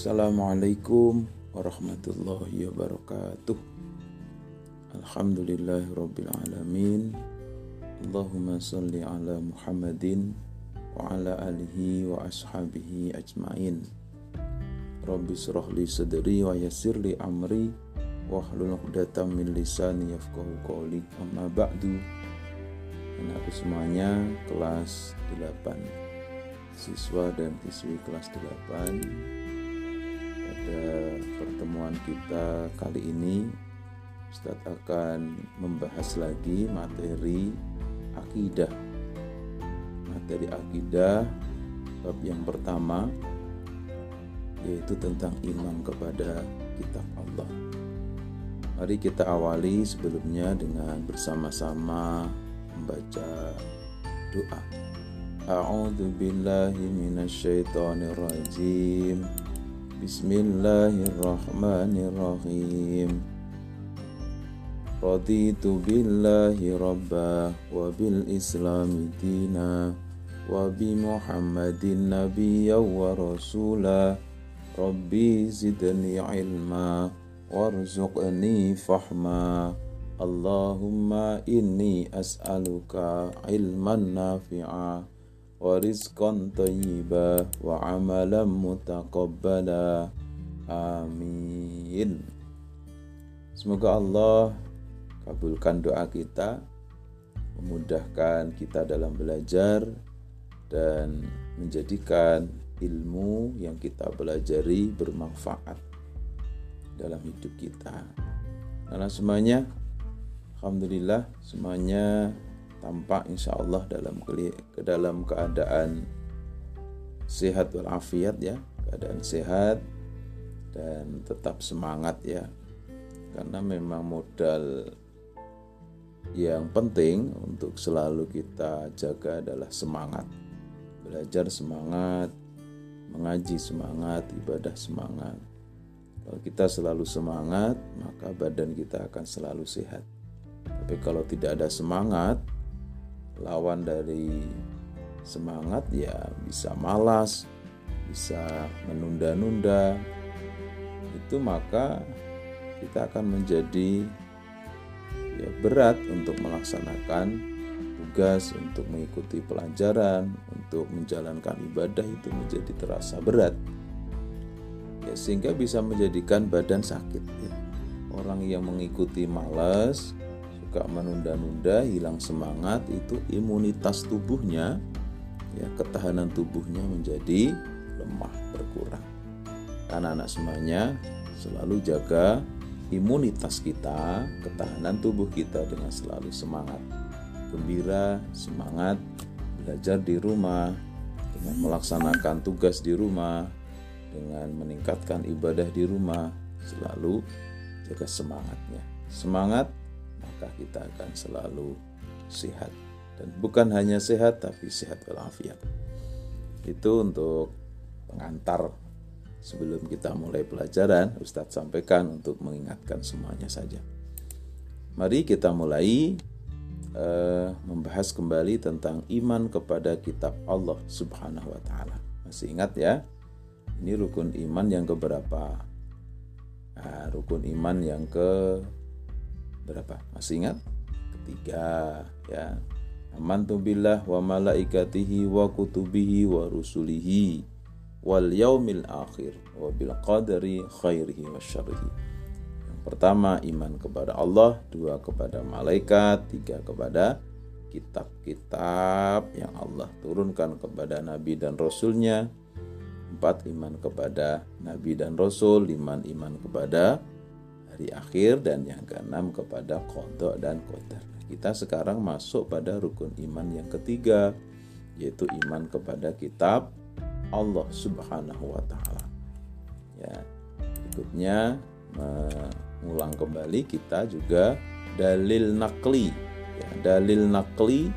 Assalamualaikum warahmatullahi wabarakatuh. Alhamdulillahirrabbilalamin Allahumma salli ala Muhammadin wa ala alihi wa ashabihi ajmain. Rabbi surahli sadri wa yassirli amri Wahlul uqdatam min lisani yafqahu qawli. Amma ba'du. Anakku semuanya kelas 8 Siswa dan siswi kelas 8 pada pertemuan kita kali ini Ustadz akan membahas lagi materi akidah. Materi akidah bab yang pertama yaitu tentang iman kepada kitab Allah. Mari kita awali sebelumnya dengan bersama-sama membaca doa. A'udzu billahi rajim Bismillahirrahmanirrahim. Raditu billahi rabba wa bil islami dina wa bi muhammadin nabiyya wa rasula. Rabbi zidni ilma warzuqni fahma. Allahumma inni as'aluka ilman nafi'a tayyiba wa amalan mutaqabbala amin semoga Allah kabulkan doa kita memudahkan kita dalam belajar dan menjadikan ilmu yang kita pelajari bermanfaat dalam hidup kita. Karena semuanya Alhamdulillah semuanya tampak insya Allah dalam ke dalam keadaan sehat walafiat ya. Keadaan sehat dan tetap semangat ya. Karena memang modal yang penting untuk selalu kita jaga adalah semangat. Belajar semangat mengaji semangat ibadah semangat. Kalau kita selalu semangat maka badan kita akan selalu sehat. Tapi kalau tidak ada semangat lawan dari semangat ya bisa malas, bisa menunda-nunda. Itu maka kita akan menjadi ya berat untuk melaksanakan tugas, untuk mengikuti pelajaran, untuk menjalankan ibadah itu menjadi terasa berat. Ya, sehingga bisa menjadikan badan sakit ya. Orang yang mengikuti malas, suka menunda-nunda, hilang semangat, itu imunitas tubuhnya, ya ketahanan tubuhnya menjadi lemah berkurang. Anak-anak semuanya selalu jaga imunitas kita, ketahanan tubuh kita dengan selalu semangat, gembira, semangat, belajar di rumah, dengan melaksanakan tugas di rumah, dengan meningkatkan ibadah di rumah, selalu jaga semangatnya. Semangat maka kita akan selalu sehat? Dan bukan hanya sehat tapi sehat walafiat. Itu untuk pengantar sebelum kita mulai pelajaran Ustadz sampaikan untuk mengingatkan semuanya saja. Mari kita mulai uh, membahas kembali tentang iman kepada kitab Allah Subhanahu wa taala. Masih ingat ya ini rukun iman yang keberapa? Nah, rukun iman yang ke berapa? Masih ingat? Ketiga ya. Amantu billah wa malaikatihi wa kutubihi wa rusulihi wal yaumil akhir wa bil qadari khairihi wa syarrihi. Yang pertama iman kepada Allah, dua kepada malaikat, tiga kepada kitab-kitab yang Allah turunkan kepada nabi dan rasulnya. Empat iman kepada nabi dan rasul, lima iman kepada hari akhir dan yang keenam kepada kodok dan qadar. Kita sekarang masuk pada rukun iman yang ketiga yaitu iman kepada kitab Allah Subhanahu wa taala. Ya. Berikutnya mengulang kembali kita juga dalil nakli ya, dalil nakli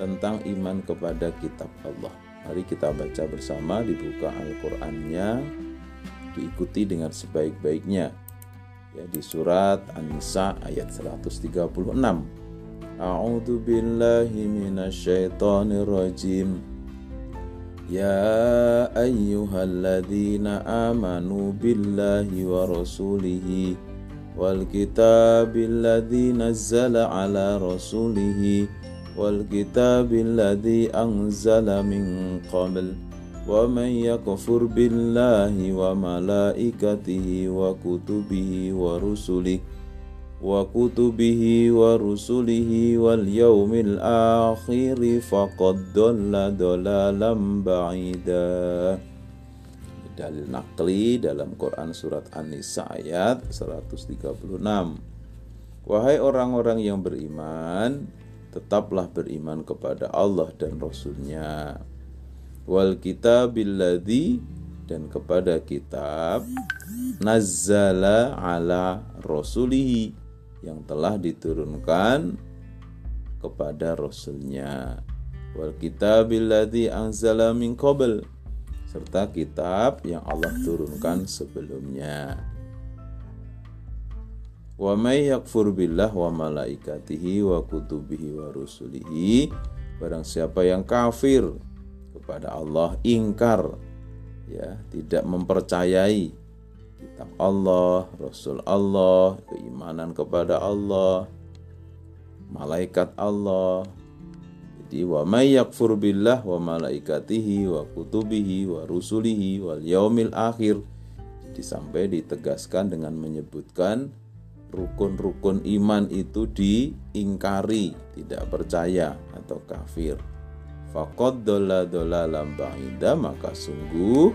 tentang iman kepada kitab Allah. Mari kita baca bersama dibuka Al-Qur'annya diikuti dengan sebaik-baiknya ya, di surat An-Nisa ayat 136. A'udzu billahi minasyaitonir rajim. Ya ayyuhalladzina amanu billahi wa rasulihi wal kitabilladzi nazzala ala rasulihi wal kitabilladzi anzala min qabl ومن يكفر بالله وملائكته وكتبه ورسله وكتبه ورسله واليوم الآخر فقد ضل ضلالا بعيدا dalil nakli dalam Quran surat An-Nisa ayat 136 Wahai orang-orang yang beriman tetaplah beriman kepada Allah dan Rasulnya wal kitabilladzi dan kepada kitab nazzala ala rasulihi yang telah diturunkan kepada rasulnya. Wal kitabilladzi anzala min qabl serta kitab yang Allah turunkan sebelumnya. Wa may yakfur billah wa malaikatihi wa kutubihi wa rusulihi barang siapa yang kafir kepada Allah ingkar ya tidak mempercayai kitab Allah, Rasul Allah, keimanan kepada Allah, malaikat Allah. Jadi wa may yakfur billah wa malaikatihi wa kutubihi wa rusulihi wal yaumil akhir. Jadi sampai ditegaskan dengan menyebutkan rukun-rukun iman itu diingkari, tidak percaya atau kafir. Fakot dola dola ba'ida maka sungguh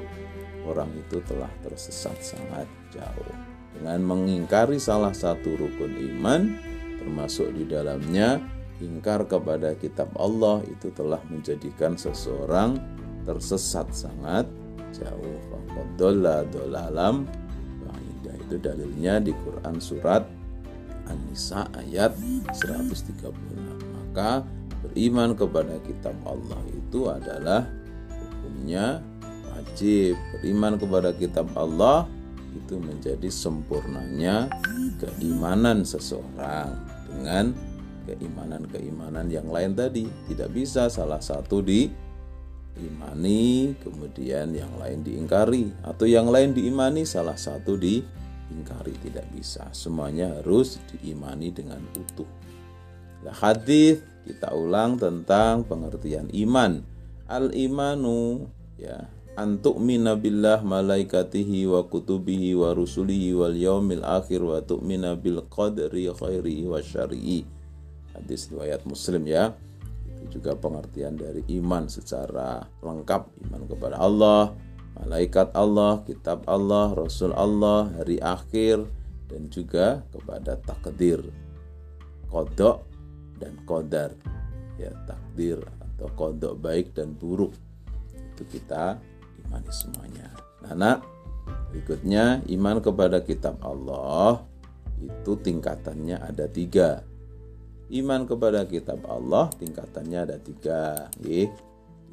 orang itu telah tersesat sangat jauh. Dengan mengingkari salah satu rukun iman, termasuk di dalamnya ingkar kepada kitab Allah itu telah menjadikan seseorang tersesat sangat jauh. Fakot dola dola lam itu dalilnya di Quran surat An-Nisa ayat 136. Maka beriman kepada kitab Allah itu adalah hukumnya wajib. Beriman kepada kitab Allah itu menjadi sempurnanya keimanan seseorang dengan keimanan-keimanan yang lain tadi. Tidak bisa salah satu di imani kemudian yang lain diingkari atau yang lain diimani salah satu di ingkari tidak bisa. Semuanya harus diimani dengan utuh. Nah, hadis kita ulang tentang pengertian iman. Al imanu ya antuk minabillah malaikatihi wa kutubihi wa rusulihi wal yaumil akhir wa tu'mina bil qadri khairihi wa syari'i. Hadis riwayat Muslim ya. Itu juga pengertian dari iman secara lengkap iman kepada Allah, malaikat Allah, kitab Allah, rasul Allah, hari akhir dan juga kepada takdir. Kodok dan kodar. Ya, takdir atau kodok baik dan buruk. Itu kita imani semuanya. Nah, nak, berikutnya iman kepada kitab Allah itu tingkatannya ada tiga. Iman kepada kitab Allah tingkatannya ada tiga. Nih,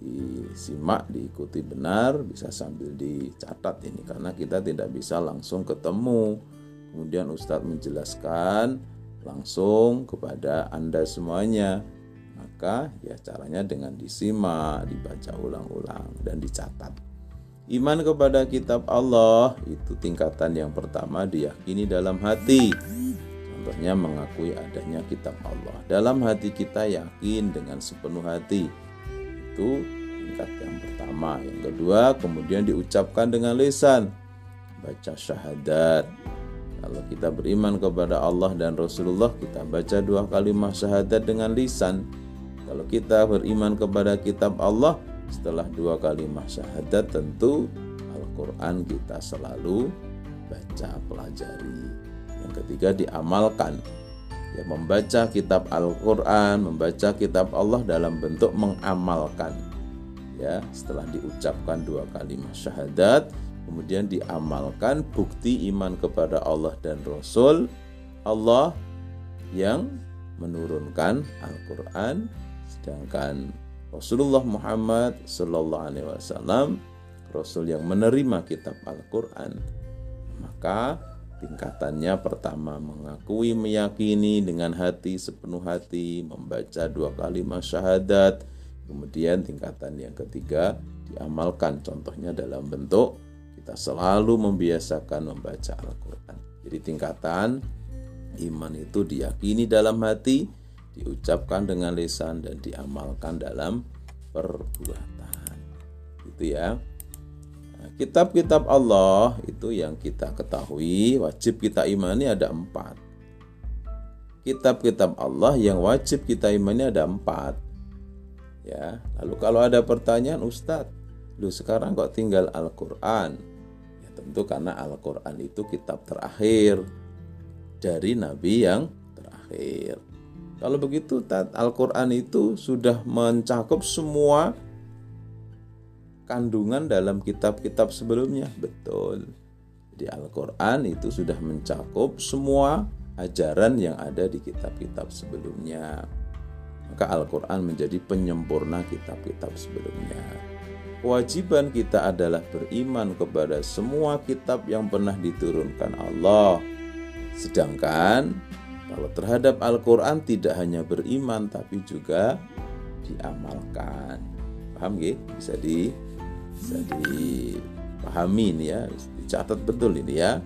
disimak, diikuti benar, bisa sambil dicatat ini karena kita tidak bisa langsung ketemu. Kemudian Ustadz menjelaskan langsung kepada Anda semuanya. Maka ya caranya dengan disimak, dibaca ulang-ulang dan dicatat. Iman kepada kitab Allah itu tingkatan yang pertama diyakini dalam hati. Contohnya mengakui adanya kitab Allah. Dalam hati kita yakin dengan sepenuh hati itu tingkat yang pertama. Yang kedua, kemudian diucapkan dengan lisan, baca syahadat. Kalau kita beriman kepada Allah dan Rasulullah, kita baca dua kalimat syahadat dengan lisan. Kalau kita beriman kepada kitab Allah, setelah dua kalimat syahadat tentu Al-Quran kita selalu baca pelajari. Yang ketiga diamalkan ya membaca kitab Al-Qur'an, membaca kitab Allah dalam bentuk mengamalkan. Ya, setelah diucapkan dua kalimat syahadat, kemudian diamalkan bukti iman kepada Allah dan Rasul Allah yang menurunkan Al-Qur'an. Sedangkan Rasulullah Muhammad Sallallahu Alaihi Wasallam Rasul yang menerima kitab Al-Quran. Maka Tingkatannya pertama mengakui meyakini dengan hati sepenuh hati, membaca dua kalimat syahadat, Kemudian tingkatan yang ketiga diamalkan. Contohnya dalam bentuk kita selalu membiasakan membaca Al-Qur'an. Jadi tingkatan iman itu diyakini dalam hati, diucapkan dengan lisan dan diamalkan dalam perbuatan. Itu ya. Nah, kitab-kitab Allah itu yang kita ketahui wajib kita imani ada empat. Kitab-kitab Allah yang wajib kita imani ada empat. Ya, lalu kalau ada pertanyaan Ustadz, lu sekarang kok tinggal Al-Quran? Tentu karena Al-Quran itu kitab terakhir dari Nabi yang terakhir. Kalau begitu Al-Quran itu sudah mencakup semua kandungan dalam kitab-kitab sebelumnya. Betul. Jadi Al-Quran itu sudah mencakup semua ajaran yang ada di kitab-kitab sebelumnya. Maka Al-Quran menjadi penyempurna kitab-kitab sebelumnya. Kewajiban kita adalah beriman kepada semua kitab yang pernah diturunkan Allah. Sedangkan kalau terhadap Al-Quran tidak hanya beriman tapi juga diamalkan. Paham gak? Bisa di bisa dipahami ini ya dicatat betul ini ya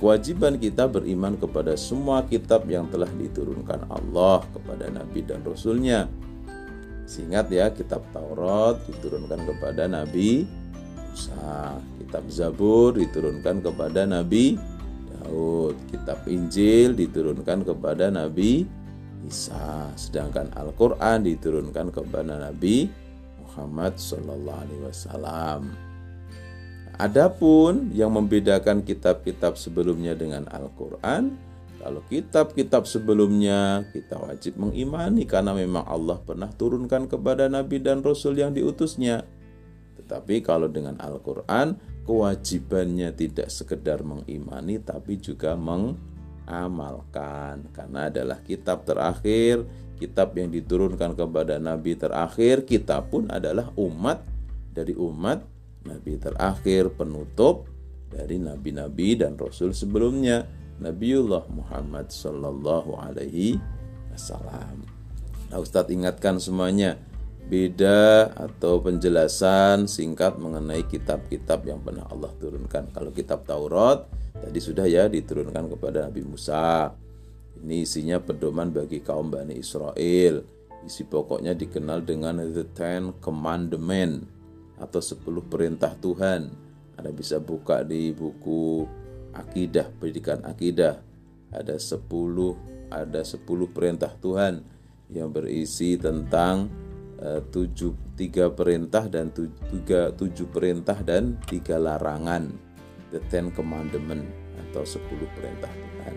kewajiban kita beriman kepada semua kitab yang telah diturunkan Allah kepada Nabi dan Rasulnya Seingat ya kitab Taurat diturunkan kepada Nabi Musa. Kitab Zabur diturunkan kepada Nabi Daud. Kitab Injil diturunkan kepada Nabi Isa. Sedangkan Al-Quran diturunkan kepada Nabi Muhammad Wasallam. Adapun yang membedakan kitab-kitab sebelumnya dengan Al-Quran, kalau kitab-kitab sebelumnya kita wajib mengimani karena memang Allah pernah turunkan kepada Nabi dan Rasul yang diutusnya. Tetapi kalau dengan Al-Quran, kewajibannya tidak sekedar mengimani tapi juga mengamalkan. Karena adalah kitab terakhir kitab yang diturunkan kepada nabi terakhir, kita pun adalah umat. Dari umat nabi terakhir, penutup dari nabi-nabi dan rasul sebelumnya, Nabiullah Muhammad sallallahu alaihi wasallam. Nah, Ustadz ingatkan semuanya beda atau penjelasan singkat mengenai kitab-kitab yang pernah Allah turunkan. Kalau kitab Taurat tadi sudah ya diturunkan kepada Nabi Musa. Ini isinya pedoman bagi kaum Bani Israel. Isi pokoknya dikenal dengan The Ten Commandment atau 10 perintah Tuhan. Anda bisa buka di buku akidah, pendidikan akidah. Ada 10 ada 10 perintah Tuhan yang berisi tentang uh, tujuh, tiga perintah dan tujuh, tujuh perintah dan tiga larangan. The Ten Commandment atau 10 perintah Tuhan.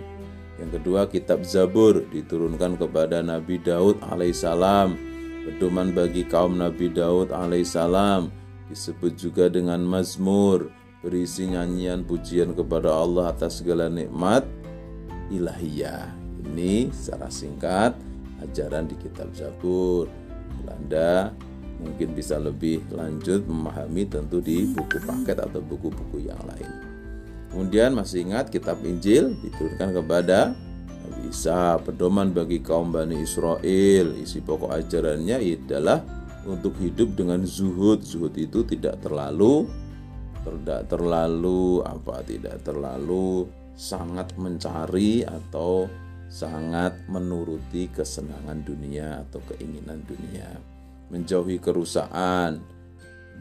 Yang kedua kitab Zabur diturunkan kepada Nabi Daud alaihissalam. Pedoman bagi kaum Nabi Daud alaihissalam disebut juga dengan Mazmur berisi nyanyian pujian kepada Allah atas segala nikmat ilahiyah. Ini secara singkat ajaran di kitab Zabur. Anda mungkin bisa lebih lanjut memahami tentu di buku paket atau buku-buku yang lain. Kemudian masih ingat kitab Injil diturunkan kepada Nabi Isa, pedoman bagi kaum Bani Israel. Isi pokok ajarannya adalah untuk hidup dengan zuhud. Zuhud itu tidak terlalu tidak terlalu apa tidak terlalu sangat mencari atau sangat menuruti kesenangan dunia atau keinginan dunia menjauhi kerusakan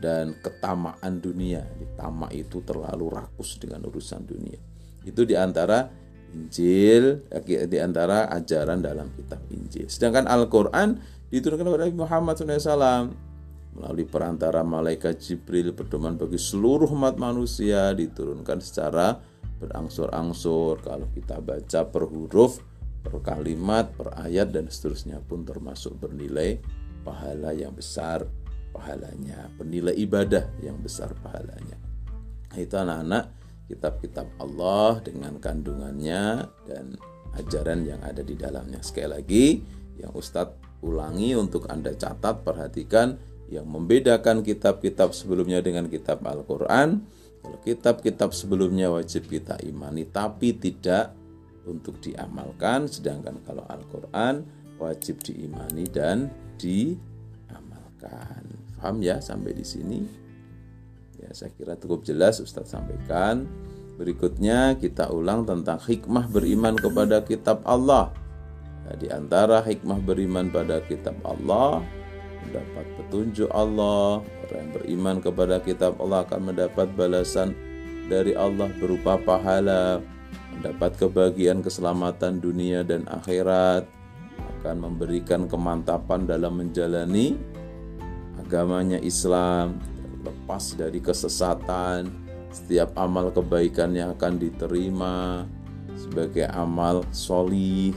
dan ketamaan dunia. Tamak itu terlalu rakus dengan urusan dunia. Itu di antara Injil, di antara ajaran dalam kitab Injil. Sedangkan Al-Quran diturunkan Nabi Muhammad SAW melalui perantara malaikat Jibril pedoman bagi seluruh umat manusia diturunkan secara berangsur-angsur kalau kita baca per huruf per kalimat per ayat dan seterusnya pun termasuk bernilai pahala yang besar pahalanya, bernilai ibadah yang besar pahalanya. Itu anak-anak kitab-kitab Allah dengan kandungannya dan ajaran yang ada di dalamnya. Sekali lagi, yang Ustadz ulangi untuk Anda catat, perhatikan yang membedakan kitab-kitab sebelumnya dengan kitab Al-Quran. Kalau kitab-kitab sebelumnya wajib kita imani, tapi tidak untuk diamalkan. Sedangkan kalau Al-Quran wajib diimani dan di dilaksanakan. Paham ya sampai di sini? Ya, saya kira cukup jelas Ustadz sampaikan. Berikutnya kita ulang tentang hikmah beriman kepada kitab Allah. Ya, di antara hikmah beriman pada kitab Allah mendapat petunjuk Allah. Orang yang beriman kepada kitab Allah akan mendapat balasan dari Allah berupa pahala, mendapat kebahagiaan keselamatan dunia dan akhirat, akan memberikan kemantapan dalam menjalani agamanya Islam, lepas dari kesesatan, setiap amal kebaikan yang akan diterima sebagai amal solih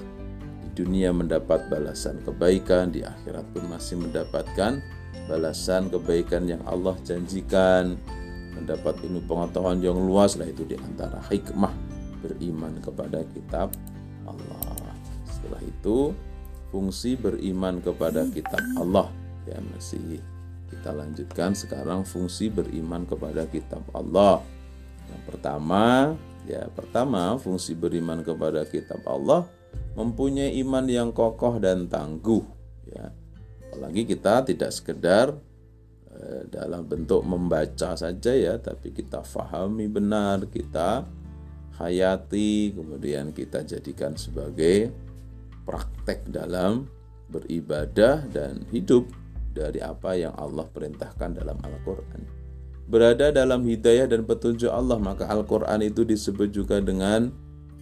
dunia mendapat balasan kebaikan, di akhirat pun masih mendapatkan balasan kebaikan yang Allah janjikan, mendapat ilmu pengetahuan yang luas lah itu di antara hikmah beriman kepada kitab Allah. Setelah itu fungsi beriman kepada kitab Allah ya masih kita lanjutkan sekarang fungsi beriman kepada kitab Allah. Yang pertama, ya pertama fungsi beriman kepada kitab Allah mempunyai iman yang kokoh dan tangguh ya. Apalagi kita tidak sekedar eh, dalam bentuk membaca saja ya, tapi kita fahami benar, kita hayati, kemudian kita jadikan sebagai praktek dalam beribadah dan hidup dari apa yang Allah perintahkan dalam Al-Quran. Berada dalam hidayah dan petunjuk Allah, maka Al-Quran itu disebut juga dengan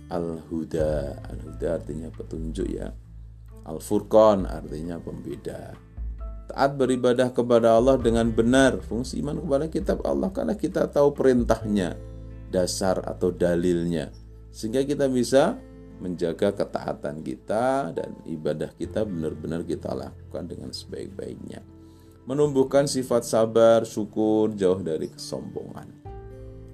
Al-Huda. Al-Huda artinya petunjuk ya. Al-Furqan artinya pembeda. Taat beribadah kepada Allah dengan benar, fungsi iman kepada kitab Allah karena kita tahu perintahnya, dasar atau dalilnya. Sehingga kita bisa menjaga ketaatan kita dan ibadah kita benar-benar kita lakukan dengan sebaik-baiknya. Menumbuhkan sifat sabar, syukur, jauh dari kesombongan.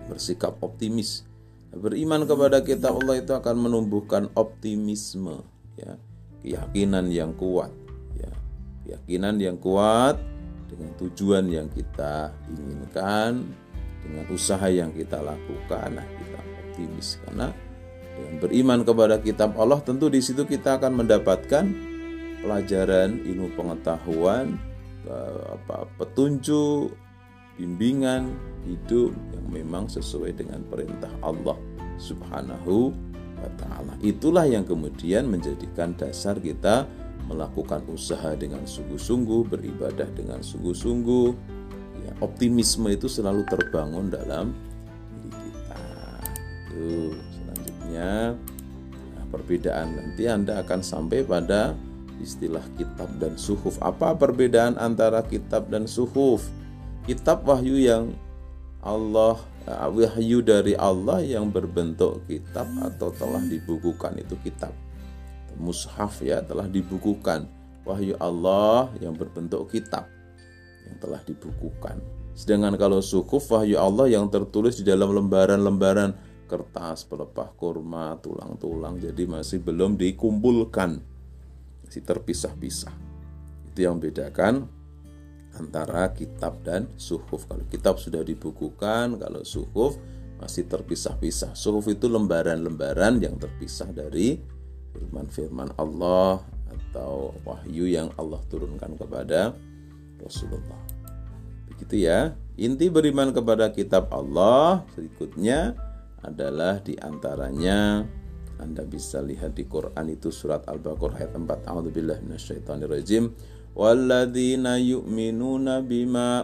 Bersikap optimis. Beriman kepada kita Allah itu akan menumbuhkan optimisme, ya, keyakinan yang kuat, ya, keyakinan yang kuat dengan tujuan yang kita inginkan, dengan usaha yang kita lakukan. Nah, kita optimis karena dengan beriman kepada kitab Allah tentu di situ kita akan mendapatkan pelajaran, ilmu pengetahuan, apa petunjuk, bimbingan hidup yang memang sesuai dengan perintah Allah Subhanahu wa taala. Itulah yang kemudian menjadikan dasar kita melakukan usaha dengan sungguh-sungguh, beribadah dengan sungguh-sungguh. Ya, optimisme itu selalu terbangun dalam diri kita. Tuh selanjutnya nah, perbedaan nanti Anda akan sampai pada istilah kitab dan suhuf. Apa perbedaan antara kitab dan suhuf? Kitab wahyu yang Allah wahyu dari Allah yang berbentuk kitab atau telah dibukukan itu kitab. Mushaf ya telah dibukukan. Wahyu Allah yang berbentuk kitab yang telah dibukukan. Sedangkan kalau suhuf wahyu Allah yang tertulis di dalam lembaran-lembaran kertas, pelepah kurma, tulang-tulang. Jadi masih belum dikumpulkan. Masih terpisah-pisah. Itu yang membedakan antara kitab dan suhuf. Kalau kitab sudah dibukukan, kalau suhuf masih terpisah-pisah. Suhuf itu lembaran-lembaran yang terpisah dari firman-firman Allah atau wahyu yang Allah turunkan kepada Rasulullah. Begitu ya. Inti beriman kepada kitab Allah berikutnya adalah di antaranya Anda bisa lihat di Quran itu surat Al-Baqarah ayat 4 A'udzubillahi minasyaitonirrajim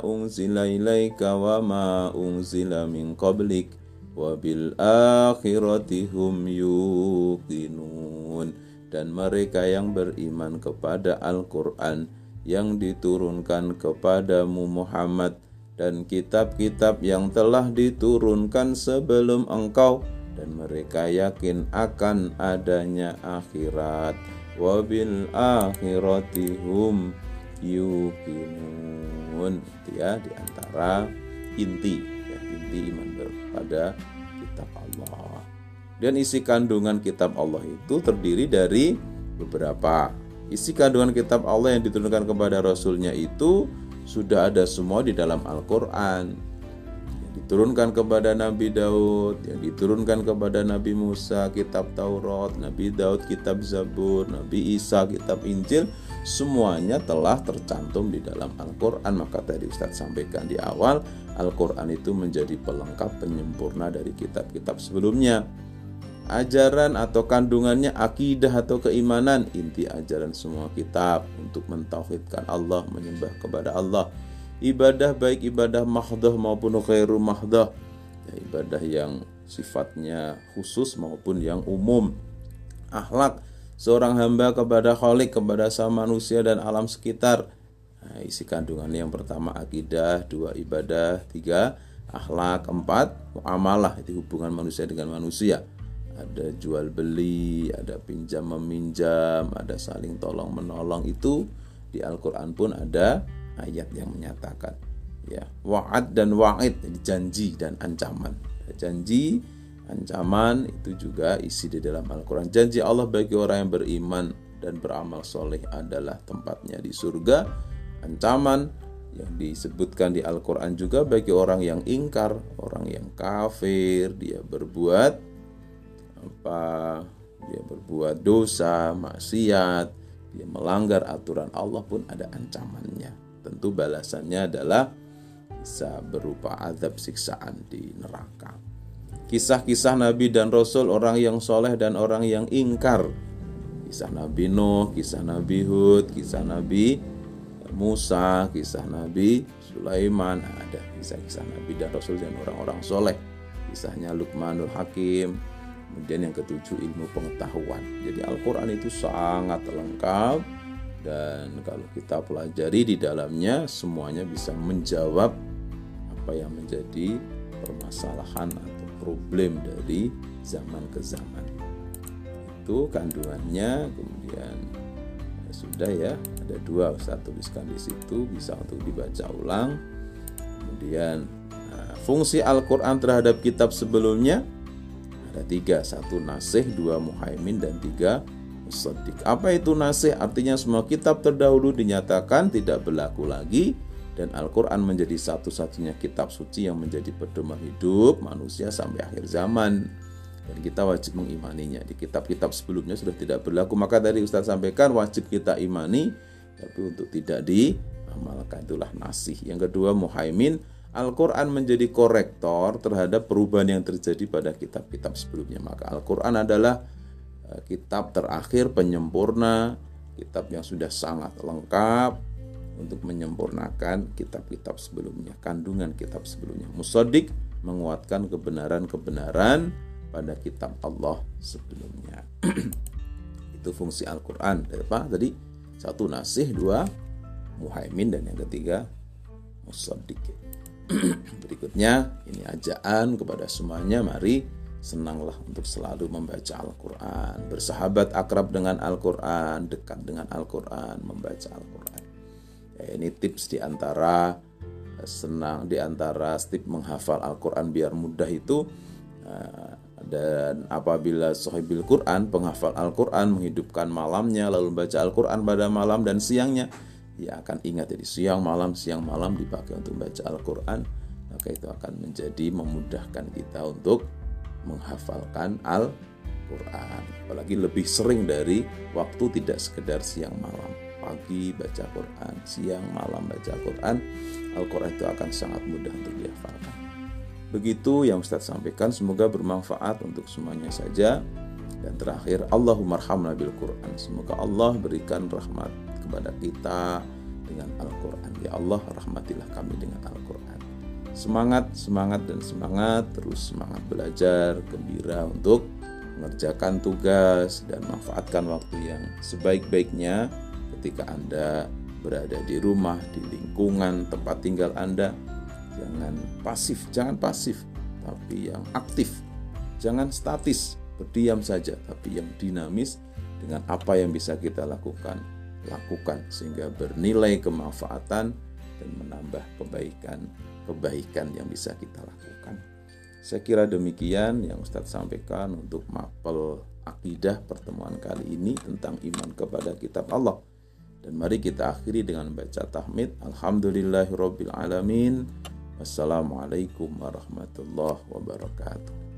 unzila ilaika wa ma unzila min qablik wa bil akhirati hum yuqinun dan mereka yang beriman kepada Al-Qur'an yang diturunkan kepadamu Muhammad dan kitab-kitab yang telah diturunkan sebelum engkau dan mereka yakin akan adanya akhirat wabil akhirati hum yuqinun. Ya di antara inti ya inti iman kepada kitab Allah. Dan isi kandungan kitab Allah itu terdiri dari beberapa. Isi kandungan kitab Allah yang diturunkan kepada rasulnya itu sudah ada semua di dalam Al-Quran. Diturunkan kepada Nabi Daud, yang diturunkan kepada Nabi Musa, kitab Taurat, Nabi Daud, kitab Zabur, Nabi Isa, kitab Injil, semuanya telah tercantum di dalam Al-Quran. Maka tadi Ustadz sampaikan di awal, Al-Quran itu menjadi pelengkap penyempurna dari kitab-kitab sebelumnya. Ajaran atau kandungannya akidah atau keimanan inti ajaran semua kitab untuk mentauhidkan Allah, menyembah kepada Allah ibadah baik ibadah mahdoh maupun khairu mahdoh ya, ibadah yang sifatnya khusus maupun yang umum. Akhlak seorang hamba kepada khalik kepada sama manusia dan alam sekitar. Nah, isi kandungannya yang pertama akidah dua ibadah tiga akhlak empat muamalah itu hubungan manusia dengan manusia. Ada jual beli ada pinjam meminjam ada saling tolong menolong. Itu di Al-Quran pun ada ayat yang menyatakan ya wa'ad dan wa'id janji dan ancaman. Janji ancaman itu juga isi di dalam Al-Quran. Janji Allah bagi orang yang beriman dan beramal soleh adalah tempatnya di surga. Ancaman yang disebutkan di Al-Quran juga bagi orang yang ingkar orang yang kafir dia berbuat apa? Dia berbuat dosa maksiat dia melanggar aturan Allah pun ada ancamannya tentu balasannya adalah bisa berupa azab siksaan di neraka. Kisah-kisah Nabi dan Rasul orang yang soleh dan orang yang ingkar. Kisah Nabi Nuh, kisah Nabi Hud, kisah Nabi Musa, kisah Nabi Sulaiman. Ada kisah-kisah Nabi dan Rasul dan orang-orang soleh. Kisahnya Luqmanul Hakim. Kemudian yang ketujuh ilmu pengetahuan. Jadi Al-Quran itu sangat lengkap dan kalau kita pelajari di dalamnya semuanya bisa menjawab apa yang menjadi permasalahan atau problem dari zaman ke zaman. Itu kandungannya kemudian ya sudah ya ada dua saya tuliskan di situ bisa untuk dibaca ulang. Kemudian nah, fungsi Al-Quran terhadap kitab sebelumnya ada tiga satu nasih dua muhaimin dan tiga musaddiq. Apa itu nasih? Artinya semua kitab terdahulu dinyatakan tidak berlaku lagi dan Al-Quran menjadi satu-satunya kitab suci yang menjadi pedoman hidup manusia sampai akhir zaman. Dan kita wajib mengimaninya. Di kitab-kitab sebelumnya sudah tidak berlaku. Maka tadi Ustaz sampaikan wajib kita imani tapi untuk tidak diamalkan. Itulah nasih yang kedua muhaimin Al-Quran menjadi korektor terhadap perubahan yang terjadi pada kitab-kitab sebelumnya. Maka Al-Quran adalah kitab terakhir penyempurna, kitab yang sudah sangat lengkap untuk menyempurnakan kitab-kitab sebelumnya, kandungan kitab sebelumnya. Musodik menguatkan kebenaran-kebenaran pada kitab Allah sebelumnya. Itu fungsi Al-Quran. Apa tadi? Satu nasih, dua muhaimin, dan yang ketiga musodik. Berikutnya ini ajaan kepada semuanya. Mari senanglah untuk selalu membaca Al-Quran, bersahabat akrab dengan Al-Quran, dekat dengan Al-Quran, membaca Al-Quran. Ya, ini tips di antara eh, senang di antara tips menghafal Al-Quran biar mudah itu eh, dan apabila sahibil Quran penghafal Al-Quran menghidupkan malamnya lalu membaca Al-Quran pada malam dan siangnya ia akan ingat jadi siang malam siang malam dipakai untuk membaca Al-Quran maka itu akan menjadi memudahkan kita untuk menghafalkan Al-Quran. Apalagi lebih sering dari waktu tidak sekedar siang malam. Pagi baca Quran siang malam baca Quran Al-Quran itu akan sangat mudah untuk dihafalkan. Begitu yang Ustaz sampaikan semoga bermanfaat untuk semuanya saja. Dan terakhir Allahumma bil Quran. Semoga Allah berikan rahmat kepada kita dengan Al-Quran. Ya Allah rahmatilah kami dengan Al-Quran semangat, semangat dan semangat, terus semangat belajar, gembira untuk mengerjakan tugas dan manfaatkan waktu yang sebaik-baiknya ketika Anda berada di rumah, di lingkungan tempat tinggal Anda. Jangan pasif, jangan pasif, tapi yang aktif. Jangan statis, berdiam saja, tapi yang dinamis dengan apa yang bisa kita lakukan, lakukan sehingga bernilai kemanfaatan dan menambah kebaikan kebaikan yang bisa kita lakukan. Saya kira demikian yang Ustadz sampaikan untuk mapel akidah pertemuan kali ini tentang iman kepada kitab Allah. Dan mari kita akhiri dengan baca tahmid. Alhamdulillahirabbil alamin. Wassalamualaikum warahmatullahi wabarakatuh.